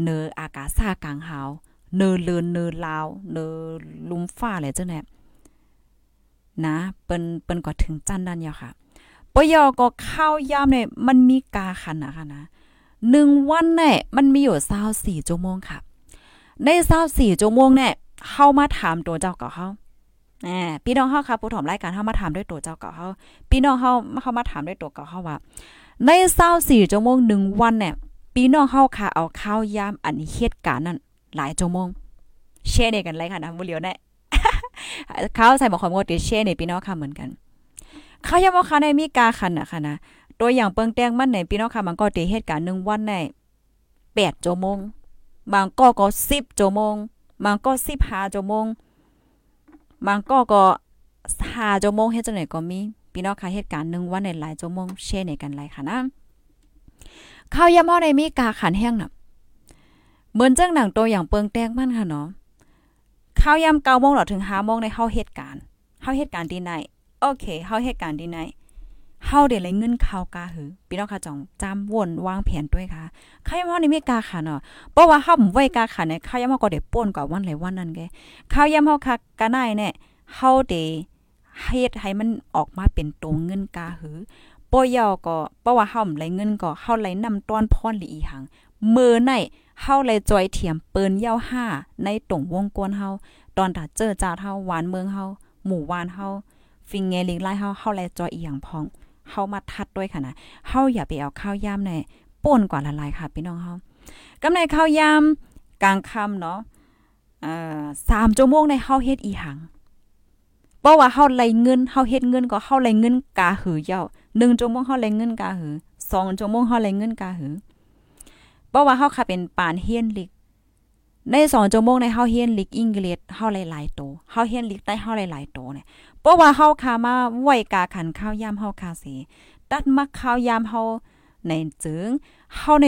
เนออากาศซากลางหาว เนอเลือนเนอลาวเนอลุมฟ้าเลยเจ้าเนี่ยนะเปิ้นเปิ้นก็ถึงจันนั่นยาค่ะปยอก็ข้าวยามเนี่ยมันมีกาขันนะคะนะหนึ่งวันเนี่ยมันมีอยู่เศร้าสี่ชั่วโมงค่ะ ในเศร้าสี่ชั่วโมงเนี่ยเข้ามาถามตัวเจ้าเก่าเขาแหมพี่น้องเฮาค่ะผู้ถมรายการเฮามาถามด้วยตัวเจ้าเก่าเฮาพี่น้องเฮาเฮามาถามด้วยตัวเก่าเฮาว่า ในเศร้าสี่ชั่วโมงหนึ่งวันเนี่ยพี่น้องเฮาค่ะเอาข้าวยามอันเหตุการณ์นั้น หลายชั่วโมงแชร์ในกันเลยค่ะนะบ่เหลียวแน่เขาใส่หมอความงดแชร์ในพี่น้องค่ะเหมือนกัน เขายามว่าค่ะในมีกาคันนะค่ะนะตัวอย่างเปิงแต้งมันในพี่น้องค่ะมันก็เตเหตุการณ์1วันใน8ชั่วโมงบางก็ก็10ชั่วโมงบางก็15ชั่วโมงบางก็ก็5ชั่วโมงเฮ็ดจังได๋ก็มีพี่น้องค่ะเหตุการณ์1วันในหลายชั่วโมงแชร์ในกันหลยค่ะนะข้าวยามเฮาได้มีกาขันแห้งน่ะ เหมือนจังหนังตัวอย่างเปิงแต้งมันค่ะเนาะข้าวยาม9โมงถึง5โมงในเฮาเหตุการณ์เฮาเหตุการณ์ที่ไหนโอเคเฮาเหตุการณ์ที่ไหนเฮาได้เลยเงินข้าวกาหือพี่น้องค่ะจองจำวนวางแผนด้วยค่ะใครว่านี่ไม่กาค่ะเนาะเพราะว่าเฮาไว้กาค่ะเนี่ยข้าวยามก็ได้ป่นกว่าวันหลายวันนั่นแกข้าวยามเฮาค่ะกะนายเนี่ยเฮาได้เฮ็ดให้มันออกมาเป็นตรงเงินกาหือปอยอก็เพราะว่าเฮาไหลเงินก็เฮาไหลนำต้อนพรหลีอีหังมือใน เฮาเลยจอยเถียมปิ้นยาห้าในตรงวงกวนเฮาตอนตาเจอจาเฮาหวานเมืองเฮาหมู่วานเฮาฟิงเงลิงไล่เฮาเฮาเลยจอยอีหยังพองเฮามาทัดด้วยค่ะนะเฮาอย่าไปเอาข้าวยามในป่นกว่าละลายค่ะพี่น้องเฮากำในข้าวยามกลางค่ำเนาะเอ่อ3ชั่วโมงในเฮาเฮ็ดอีหังเพราะว่าเฮาไล่เงินเฮาเฮ็ดเงินก็เฮาไล่เงินกาหือเย้า1ชั่วโมงเฮาไล่เงินกาหือ2ชั่วโมงเฮาไล่เงินกาหือ เพราะว่าเฮาค่ะเป็นปานเฮียนลิก ใน2ชั่วโมงในเฮาเฮียนลิกอังกฤษเฮาหลายๆโตเฮาเฮียนลิกใต้เฮาหลายๆโตเนี่ยเพราะว่าเฮาคามาไหวกาขันข้าวยามเฮาคาเสตัดมักข้าวยามเฮาในจึงเฮาใน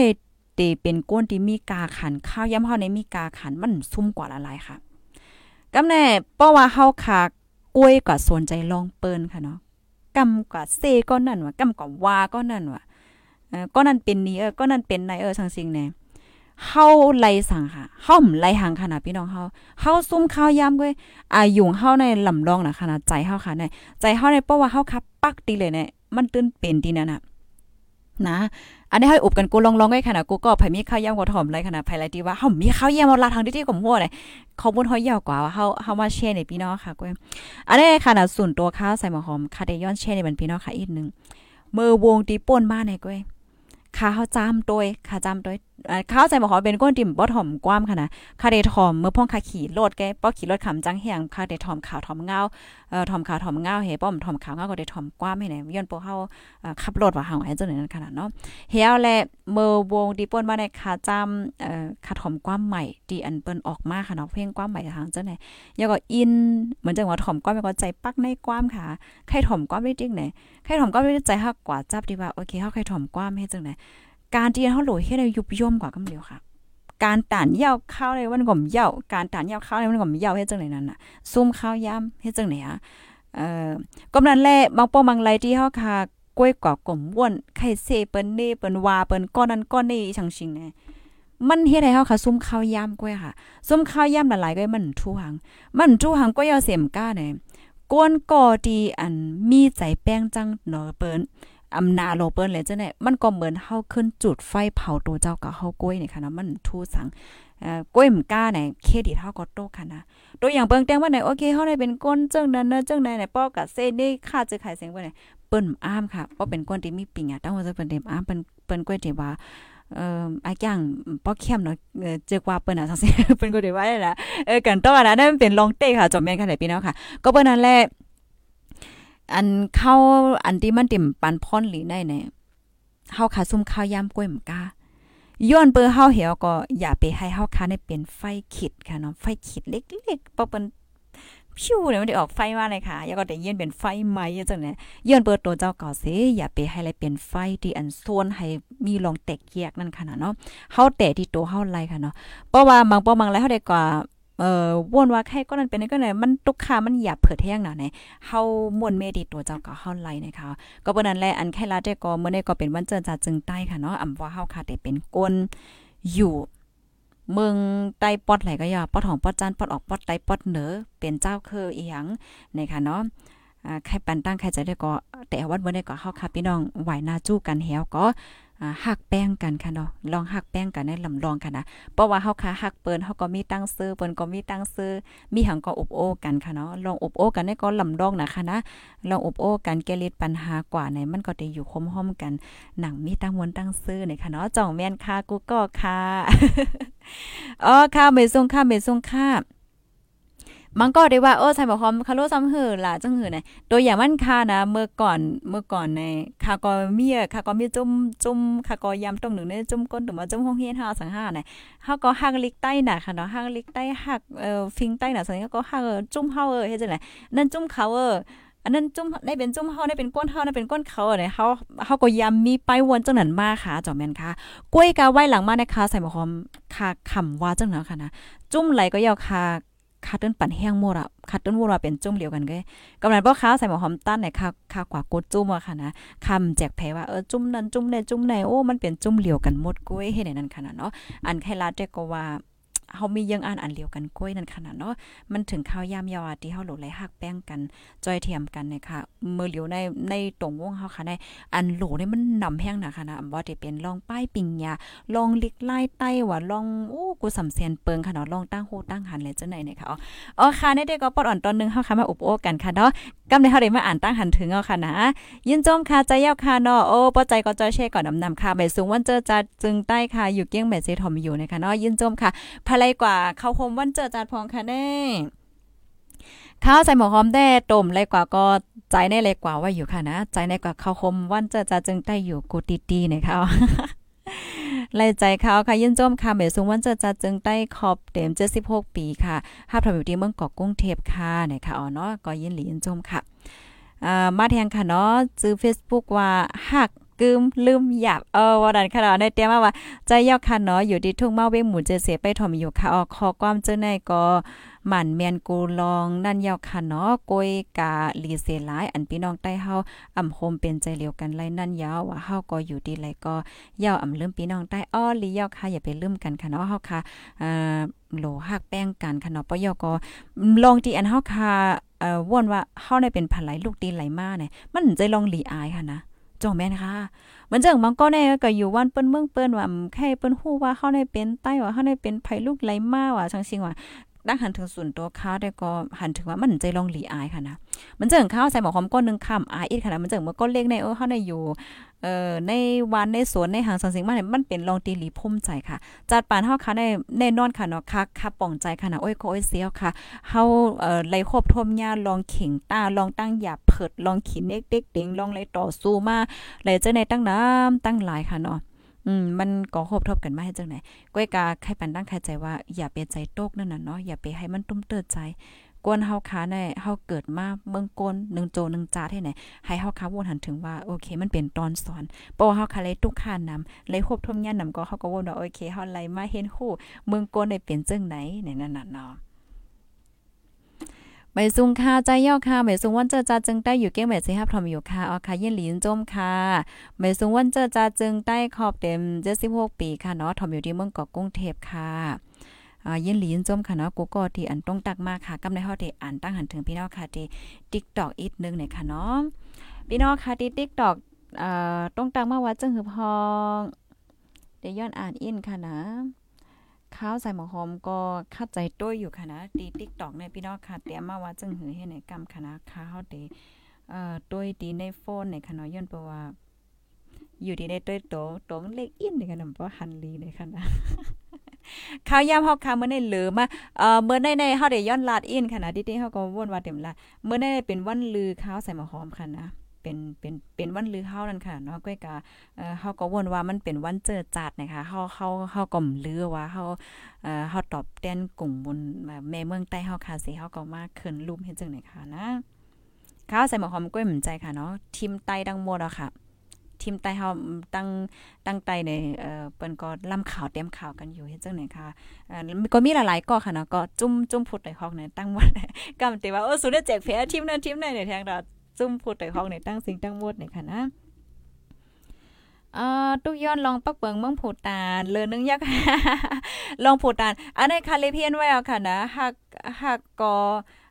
เตเป็นก้นที่มีกาขันข้าวยามเฮาในมีกาขันมันซุ่มกว่าละลายค่ะกำแน่เพราะว่าเฮาคากล้วยกว่าสนใจลองเปิ้นค่ะเนาะกำกว่าเซก็นั่นว่ากำกว่าว่าก็นั่นว่ะ ก็นั่นเป็นนี้เออก็นั่นเป็นในเออสังสิ่งแน่เฮาไลสั่งค่ะเฮาไลหังค่ะนะพี่น้องเฮาเฮาซุ่มข้าวยามก้ยอายุเฮาในลำลองนะค่ะใจเฮาค่ะในใจเฮาในเพราะว่าเฮาคับปักตีเลยเนี่ยมันตื่นเป็นดีนั่นน่ะนะ อันนี้ให้อุบกันกูลองๆไว้ค่ะนะกูก็ไผมีข้าวยามก็ถ่อมเลยค่ะนะไผไรที่ว่าเฮามีข้าวยามลาทางที่ที่ก็มั่วเลยข้อมูลเฮายาวกว่าว่าเฮาเฮามาแชร์ในพี่น้องค่ะก้ยอันนี้ค่ะนะส่วนตัวข้าใส่หมอหอมคาเดยอนแชร์ในบันพี่น้องค่ะอีกนึงมือวงตีป่นมาในก้วย ข้าวจามตัวข้าจามตัวข้าวใจบอกขอเป็นก้นติ่มบ่ถ่อมกว้ามค่ะนะข้าเดถ่อมเมื่อพ่องขาขี่รถแกป้อขี่รถขำจังเฮียงข้าเดถ่อมขาวถ่อมเงาเอ่อถ่อมขาวถ่อมเงาเฮป้อมถ่อมขาวเงาก็ได้ถ่อมกว้ามให้ไหนย้อนโปเฮาขับรถว่าเฮาไอ้จังนั้นขนาดเนาะเฮียแลเมื่อวงดีป่นมาในขาจาเอ่อขาถ่อมกว้ามใหม่ที่อันเปิ้นออกมาค่ะเนาะเพลงกว้ามใหม่ทางเจังไหนแล้วก็อินเหมือนจังว่าถ่อมกว้ามก็ใจปักในกว้ามค่ะใครถ่อมกว้ามได้จริงไหนใครถ่อมกว้ามได้ใจฮักกว่าจับดีว่าโอเคเฮาใครถ่อมกว้ามให้จังไหน การที่เฮาโหลเฮ็ดให้ยุบย่อมกว่ากำเดียวค่ะ การตานยาวข้าวในวันก่อมยาวการตานยาวข้าวในวันก่อมยาวเฮ็ดจังไหนนั่นน่ะซุ่มข้าวยำเฮ็ดจังไหนอะเอ่อกำนั้นแลบางป้อบางไรที่เฮาค่ะกล้วยกว่ากลมว่นไข่เซเปิ้นเน่เปิ้นวาเปิ้นก้อนนั้นก้อนนี้ชังชิงแน่มันเฮ็ดให้เฮาค่ะซุ่มข้าวยำกล้วยค่ะ ซุ่มข้าวยำหลายๆก็มันทูหัง มันทูหังก็ยาเสียมก้าเนี่ยก้นก่อดีอันมีใจแป้งจังเนาะเปิ้น อำนาโลเปิ้นเลยจ้ะเนี่ยมันก็เหมือนเฮาขึ้นจุดไฟเผาตัวเจ้ากับเฮากล้วยนี่ค่ะนะมันทูสังเอ่อกล้วยมก้าเนี่ยเครดิตเฮาก็โตค่ะนะตัวอย่างเปิ้งแต้งว่าไหนโอเคเฮาได้เป็นก้นจังนั้นเนอะจังไหนเนี่ยป้อกับเซนี่ค่าจะขายเสียงว่าไหนเปิ้นอ้ามค่ะป้อเป็นก้นที่มีปิงอะตั้งว่าจะเป็นเต็มอ้ามเปิ้นเปิ้นกล้วยที่ว่าเอ่ออาย่างป้อเข้มเนาะเจอกว่าเปิ้นอะจังซี่เปิ้นก็ได้ว่าได้ละเออกันต่อนะนั่นเป็นลองเต้ค่ะจอมแม่นค่ะพี่น้องค่ะ ก็เปิ้นนั่นแหละ อันเข้าอันที่มันติ่มปันพ่นหลีในเนี่ยเฮาขาซุ่มข้าวยามกล้วยมกาย้อนเบอร์เฮาเหี่ยวก็อย่าไปให้เฮาคาในเป็นไฟขิดค่ะเนาะไฟขิดเล็กๆเพราะเป็นพิวเนี่ยมันได้ออกไฟมาเลยค่ะแล้วก็ได้เย็นเป็นไฟไหมจังเนี่ยย้อนเปิดตัวเจ้าก่อเสอย่าไปให้อะไรเป็นไฟที่อันส่วนให้มีลองแตกแยกนั่นค่ะเนาะเฮาแต่ที่ตัวเฮาไล่ค่ะเนาะเพราะว่าบางปอบางไรเฮาได้กว่า เอ่อวนว่าใครก็นั่นเป็นก็ไหนมันตุกคามันหยาบเผิดแห้งหนาไหนเฮามวนเมดีตัวเจ้าก็เฮาไลนะคะก็เปิ้นนั้นแหละอันแค่ลาได้ก็เมื่อได้ก็เป็นวันเจินจาจึงใต้ค่ะเนาะอำว่าเฮาค่ะแต่เป็นก้นอยู่เมืองใต้ปอดไหลก็อย่าปอดของปอดจานปอดออกปอดใต้ปอดเหนือเป็นเจ้าคืออีหยังนะคะเนาะอ่าใครปันตั้งใครจะได้ก็แต่วันเมื่อได้ก็เฮาค่ะพี่น้องไหวหน้าจู้กันแฮวก็ หักแป้งกันค่ะเนาะลองหักแป้งกันในลำลองกันนะเพราะว่าเฮาค่ะหักเปิ้นเฮาก็มีตั้งซื้อเปิ้นก็มีตั้งซื้อมีหังก็อบโอ้กันค่ะเนาะลองอบโอ้กันในก็ลำลองนะคะนะลองอบโอ้กันแก้ลิดปัญหากว่าในมันก็ได้อยู่คมห้อมกันหนังมีตั้งมวนตั้งซื้อในค่ะเนาะจ่องแม่นค่ะกูก็ค่ะอ๋อค่ะไม่ส่งค่ะไม่ส่งค่ะ มันก็ได้ว่าเออใส่บอกคอมคาโลซ้ำหือล่ะจังหือไหนตัวอย่างมันค่านะเมื่อก่อนเมื่อก่อนในคาก็มียคาก็มีจุ่มจุ่มคาก็ยำตรงหนึ่งในจุ่มก้นถึงมาจุ่มห้องเฮียน5สัง5ไหนเฮาก็ฮักลิกใต้น่ะค่ะเนาะฮักลิกใต้ฮักเอ่อฟิงใต้น่ะสังก็ฮักจุ่มเฮาเออเฮ็ดจังได๋นั่นจุ่มเขาเอออันนั้นจุ่มได้เป็นจุ่มเฮาได้เป็นก้นเฮาได้เป็นก้นเขาอะไรเฮาเฮาก็ยำมีไปวนจังนั้นมาค่ะจอมแม่นค่ะกล้วยกาไว้หลังมานะคะใส่หมอหอมค่ะคำว่าจังนั้นค่ะนะจุ่มไหลก็ยาวค่ะ คาต้นปั่นแห้งหมดอะคาต้นวัวเป็นจุ่มเหลียวกันก็กำลังพ่อค้าใส่หมอหอมตั้นในคาคากว่ากดจุ่มอะค่ะนะคำแจกแพ้ว่าเออจุ่มนั้นจุ่มในจุ่มในโอ้มันเป็นจุ่มเหลียวกันหมดกุ้ยเฮ็ดนั่นขนาดเนาะอันแค่ลาเจก็ว่า เฮามียังอ่านอันเดียวกันกล้วยนั่นขนาดเนาะมันถึงข้าวยามยาวที่เฮาหลไหลหักแป้งกันจอยเทียมกันนะคะเมื่อเหลียวในในตรงวงเฮาค่ะในอันโหลนี่มันนำแห้งนะคะนะบ่ได้เป็นลองป้ายปิงยาลองลิกไล่ใต้ว่าลองโอ้กูสำเสียนเปิงค่ะเนาะลองตั้งโหตั้งหันเลยจังไหนเนี่ยค่ะอ๋อค่ะในเด็กก็ปอดอ่อนตอนนึงเฮาค่ะมาอุบโอกันค่ะเนาะกำในเฮาได้มาอ่านตั้งหันถึงเอาค่ะนะยินจมค่ะใจยาวค่ะเนาะโอ้ปอใจก็จอยเช่ก่อนนำนำค่ะใบสูงวันเจอจัดจึงใต้ค่ะอยู่เกี้ยงแม่เจทอมอยู่นะคะเนาะยินจมค่ะภายกว่าเข้าคมวันเจอจัดพองค่ะแน่ข้าวใส่หมอหอมแด้ต้มเลยกว่าก็ใจในเลยกว่าว่าอยู่ค่ะนะ ใจในกว่าข้าวคมวันเจอจัดจึงได้อยู่กูตีตีนะคะไล่ใจเขาค่ะยินจมค่ะเมสูงวันเจอจัดจึงได้ขอบเต็ม76ปีค่ะภาพทำอยู่ที่เมืองเกาะกุ้งเทพค่ะนะคะอ๋อเนาะก็ยินหลียินจมค่ะอ่ามาแทงค่ะเนาะซื้อ Facebook ว่าหัก กึมลืมหยาบเออว่าดันค่ะเนาะในเตรียมาว่าใจยอกค่ะเนาะอยู่ที่ทุ่งเมาเว้งหมูเจเสไปถมอยู่ค่ะออคอความเจ้าในก็หมันเมียนกูลองนั่นยาวค่ะเนาะกวยกาลีเซหลาย อันพี่น้องใต้เฮาอ่ำโฮมเป็นใจเหลียวกันไล่นั่นยาวว่าเฮาก็อยู่ดีไรก็ยาวอ่ำลืมพี่น้องใต้อ้อลียาวค่ะอย่าไปลืมกันค่ะเนาะเฮาค่ะอ่าโหลหักแป้งกันค่ะเนาะปยก็ลองที่อันเฮาค่ะเอ่อว่นว่าเฮาได้เป็นผันไหลลูกดีไหลมาเนี่ยมันใจลองหลีอายค่ะนะ จงแม่นค่ะมันจังมังก็แน่ก็อยู่วันเปิ้นเมืองเปิ้นว่าแค่เปิ้นฮู้ว่าเข้าได้เป็นใต้ว่าเข้าได้เป็นไผลูกไหลมาว่าจังซิงว่า ดังหันถึงส่วนตัวเขาได้ก็หันถึงว่ามันใจลองหลีอายค่ะนะมันเจิงข้าวใส่หมอหอมก้อนนึงคำอายอีกค่ะนะมันเจิงเมื่อก้อนเล็กในเออเฮาได้อยู่เอ่อในวันในสวนในหางสังสิงมาเนี่ยมันเป็นลองตีหลีพุ่มใจค่ะ จัดปานเฮาค่ะในแน่นอนค่ะเนาะค่ะค่ะป่องใจค่ะนะโอ้ยโอ้ยเสียวค่ะเฮาเอ่อไล่ครบทมหญ้าลองเข่งตาลองตั้งหยาบเผิดลองขินเด็กเด็กเด็งลองไล่ต่อสู้มาไล่เจอในตั้งน้ำตั้งหลายค่ะเนาะ อืมมันก็ครบทบกันมาให้จังไหนก้อยกาใครปันตั้งใครใจว่าอย่าไปใจโตกนั่นน่ะเนาะอย่าไปให้มันตุ้มเติดใจกวนเฮาค้าในเฮาเกิดมาเมืองกนหนึ่งโจหนึ่งจาที่ไหนให้เฮาค้าวนหันถึงว่าโอเค มันเป็นตอนสอนเพราะเฮาคาเลยทุกขานนำเลยควบทมยานนำก็เฮาก็วนว่าโอเคเฮาไล่มาเห็นคู่เมืองกนได้เป็นจังไหนในนั้นน่ะเนาะ ใบซุงค่ะใจย่อค่ะใบซุงวันเจอจาจึงได้อยู่เก้งแม่สิฮับทอมอยู่ค่ะอ๋อค่ะยินหลินจมค่ะใบซุงวันเจอจาจึงได้ขอบเต็ม76ปีค่ะเนาะทอมอยู่ที่เมืองเกาะกรุงเทพค่ะอ่ายินหลีนจมค่ะเนาะกูก็ที่อันต้องตักมากค่ะกำในเฮาที่อ่านตั้งหันถึงพี่น้องค่ะที่ TikTok อีกนึงเนี่ยค่ะเนาะพี่น้องค่ะที่ TikTok เอ่อต้องตักมาว่าจึงหือพองเดี๋ยวย้อนอ่านอินค่ะนะ ข้าวใส่หมอหอมก็คัดใจต้วยอยู่ค่ะนะตีติ๊กตอกในพี่น้องค่ะเตรียมมาว่าจึงหือให้ในกำค่ะนะข้าวเดเอ่อต้วยตีในโฟนในค่ะเนาะย้อนเพราะว่า อยู่ที่ในต้วยโตโตมันเล็กอินในค่ะนำบ่หันลีในค่ะนะข้าวยามเฮาค่ะเมื่อในเหลือมาเอ่อเมื่อในในเฮาได้ย้อนลาดอินค่ะนะที่ๆเฮาก็วนว่าเต็มละเมื่อในเป็นวันลือข้าวใส่หมะหอมค่ะนะ เป็นเป็นเป็นวันลือเฮานั่นค่ะเนาะก้อยกาเอ่อเฮาก็วนว่ามันเป็นวันเจอจัดนะคะเฮาเฮาเฮาก็ลือว่าเฮาเอ่อเฮาตอบแทนกลุ่มบนแม่เมืองใต้เฮาค่ะสิเฮาก็มาขึ้นรูปเฮ็ดจังได๋ค่ะนะข้าวใส่หมะหอมก้อยหมใจค่ะเนาะทีมไต้ดังหมดอะค่ะทีมไต้เฮาตั้งตั้งไต้ในเอ่อเปิ้นก็ล่ำข่าวเตรียมข่าวกันอยู่เฮ็ดจังได๋ค่ะเอ่อก็มีหลายๆก็ค่ะเนาะก็จุ่มจุ่มพุดในห้องเนี่ยตั้งหมดกำติว่าโอ้สุดแจกแพ้ทีมนั้นทีมนั้นเนี่ยแทงดา ซุ่มพูดในห้องในตั้งสิ่งตั้งหมดเนี่ยค่ะนะเอ่อตุกย้อนลองปักเปิงเมืองผูตานเลอนึงยักลองผูตานอันนี้คาเลเพียนไว้เอาค่ะนะฮักฮักก็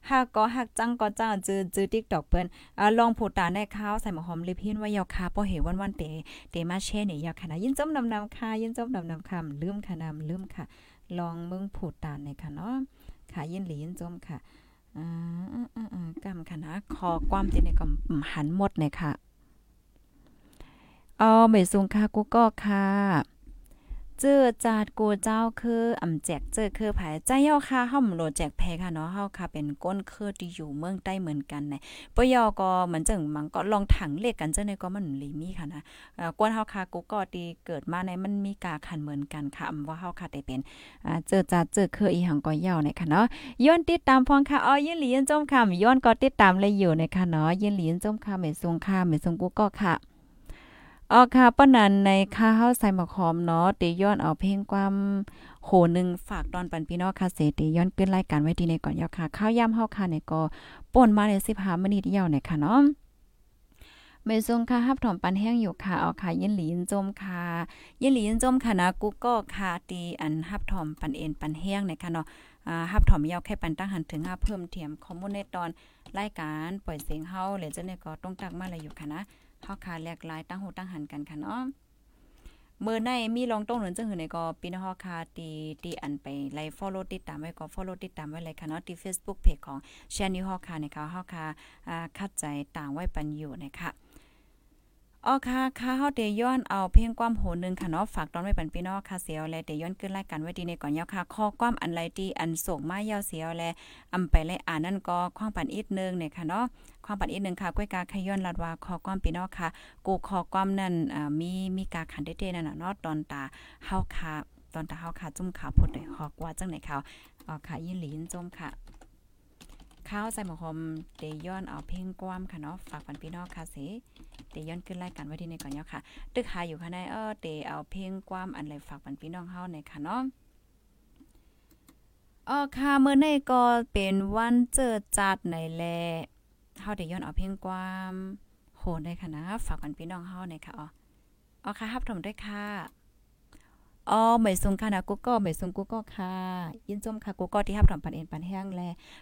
ฮักก็ฮักจังก็จ้าจือจื้อ TikTok เปิ้นอ่าลองผูตานได้ข้าวใส่หมอหอมเลเพียนไว้ยาค่ะบ่เห็นวันๆเตเตมาแช่นี่ยาค่ะนะยินจมนำๆค่ะยินจมนำๆค่ะลืมค่ะนำลืมค่ะ ลองเมืองผูตานเนี่ยค่ะเนาะค่ะยินหลียินจมค่ะ อ่าๆๆกำค่ะนะคอความติในก็หันหมดเนี่ยค่ะอ๋อเมซุงค่ะกูก็ค่ะ เจอจาดกูเจ้าคืออ่ำแจกเจอคือไผใจเฮาค่ะเฮาโหลแจกแพค่ะเนาะเฮาค่ะเป็นก้นคือที่อยู่เมืองใต้เหมือนกันเนี่ยปยอก็เหมือนจังมังก็ลองถังเลขกันเจังได๋ก็มันลีมีค่ะนะเอ่อกวนเฮาค่ะกูก็ที่เกิดมาในมันมีกาขันเหมือนกันค่ะอำว่าเฮาค่ะได้เป็นอ่าเจอจาดเจอคืออีหังก็ยาวเนี่ยค่ะเนาะย้อนติดตามพองค่ะอ๋อยินหลียนจมค่ะย้อนก็ติดตามเลยอยู่ในะคะเนาะยินหลียนจมค่ะแม่ทรงค่ะแม่ทรงกูก็ค่ะ อ๋อค่ะป้านันในค่าเฮาใส่หมะขอมเนาะเตย้อนเอาเพลงความโหนึงฝากตอนปันพี่น้องค่ะเสเตย้อนขึ้นรายการไว้ดีในก่อนยาวค่ะ ข้าวยามเฮาค่ะเนี่ยก็ป่นมาใน15มินิทยาวเนี่ยค่ะเนาะเมซงค่ะฮับถอมปันแห้งอยู่ค่ะเอาค่ะยินหลียินจมค่ะยินหลียินจมค่ะนะกูก็ค่ะตีอันฮับถอมปันเอ็นปันแห้งเนี่ยค่ะเนาะอ่าฮับถอมยาวแค่ปันตั้งหันถึงห้าเพิ่มเทียมข้อมูลในตอนรายการปล่อยเสียงเฮาหรือจะเนี่ยก็ต้องตักมาอะไรอยู่ค่ะนะ เฮาค่ะแลกหลายตั้งหูตั้งหันกันค่ะเนาะเมื่อในมีลองต้องหนุนจังหือในก็ปีนฮอค่ะตีตีอันไปไลฟ์ follow ติดตามไว้ก็ follow ติดตามไว้เลยค่ะเนาะที่ Facebook page ของ Channel ฮอค่ะในเขาฮอค่ะอ่าคัดใจต่างไว้ปันอยู่นะคะ อ๋อค่ะค่ะเฮาเตย้อนเอาเพลงความโหนึงค่ะเนาะฝากตอนไว้ปันพี่น้องค่ะเสียวแลเตย้อนขึ้นรายการไว้ดีในก่อนยาวค่ะข้อความอันไรที่อันส่งมายาวเสียวแลอำไปเลยอ่านนั่นก็ขว้างปันอีกนึงเนี่ยค่ะเนาะขว้างปันอีกนึงค่ะก้อยกาขย้อนลัดว่าข้อความพี่น้องค่ะ กูข้อความนั่นมีมีกาขันเด้ๆนั่นน่ะเนาะตอนตาเฮาค่ะตอนตาเฮาค่ะจุ่มขาพุดได้ฮอกว่าจังไหนเขาอ๋อค่ะยินหลีนจมค่ะ ข้าวใส่หมอหอมเตย้อนเอาเพลงความค่ะเนาะฝากปันพี่น้องค่ะเสเตย้อนขึ้นรายการไว้ที่ในก่อนเนาะค่ะ ตึกหาอยู่ค่ะในเออเตเอาเพลงความอันไรฝากปันพี่น้องเฮาในค่ะเนาะอ๋อค่ะมื้อนี้ก็เป็นวันเจอจัดในแลเฮาได้ย้อนเอาเพลงความโหได้ค่ะนะฝากปันพี่น้องเฮาในค่ะอ๋ออ๋อค่ะรับชมด้วยค่ะ อ๋อเหมยซุงค่ะนะกูก็เหมยซุงกูก็ค่ะ ยินจมค่ะกูก็ที่รับถอมปันเอ็นปันแห้งแล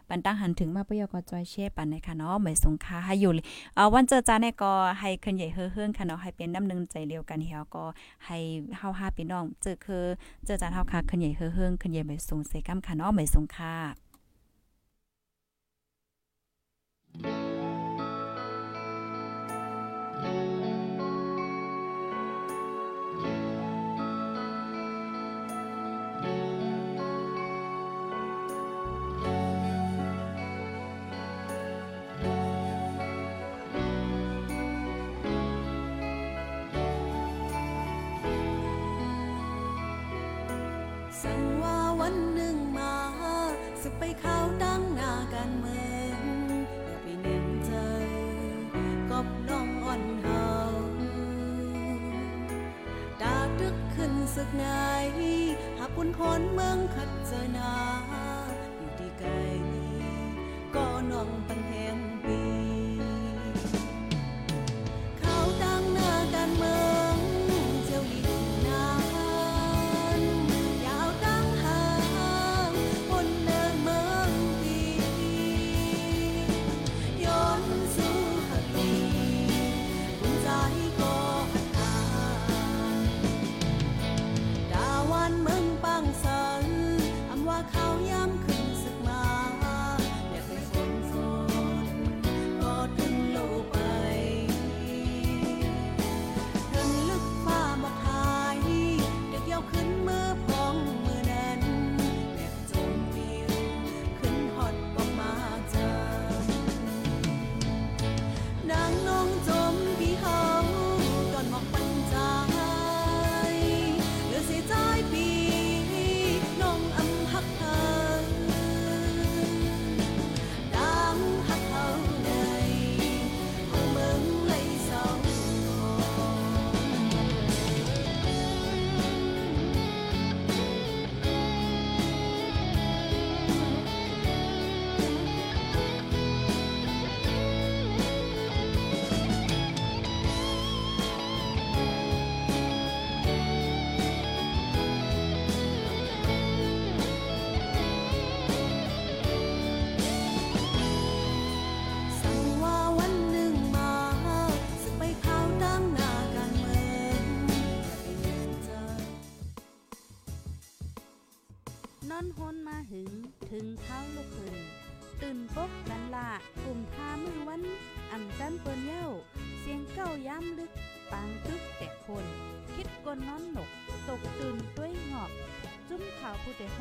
ปันตั้งหันถึงมาปยกจอยเช่ปันในค่ะเนาะเหมยซุงค่ะให้อยู่เอ่อวันเจอจ้าเนี่ยก็ให้คนใหญ่เฮือเฮืองค่ะเนาะให้เป็นน้ำหนึ่งใจเดียวกันเฮียก็ให้เฮาห้าพี่น้องเจอคือเจอจ้าเฮาค่ะคนใหญ่เฮือเฮืองคนใหญ่เหมยซุงเซกัมค่ะเนาะเหมยซุงค่ะ เขาตั้งหน้ากันเมืองอย่าไปเน้นเจอกบน้องอ่อนเฮาดาดึกขึ้นสึกไหนหากปุ่นคนเมืองขัดเจอหนา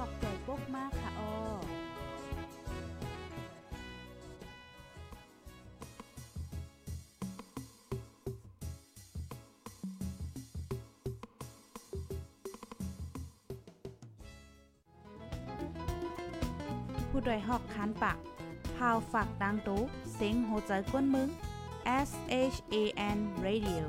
อกใจปกมากค่ะออผู้ดยหอกคานปากพาวฝากดังตู้เสียงโหใจกวนมึง S H A N Radio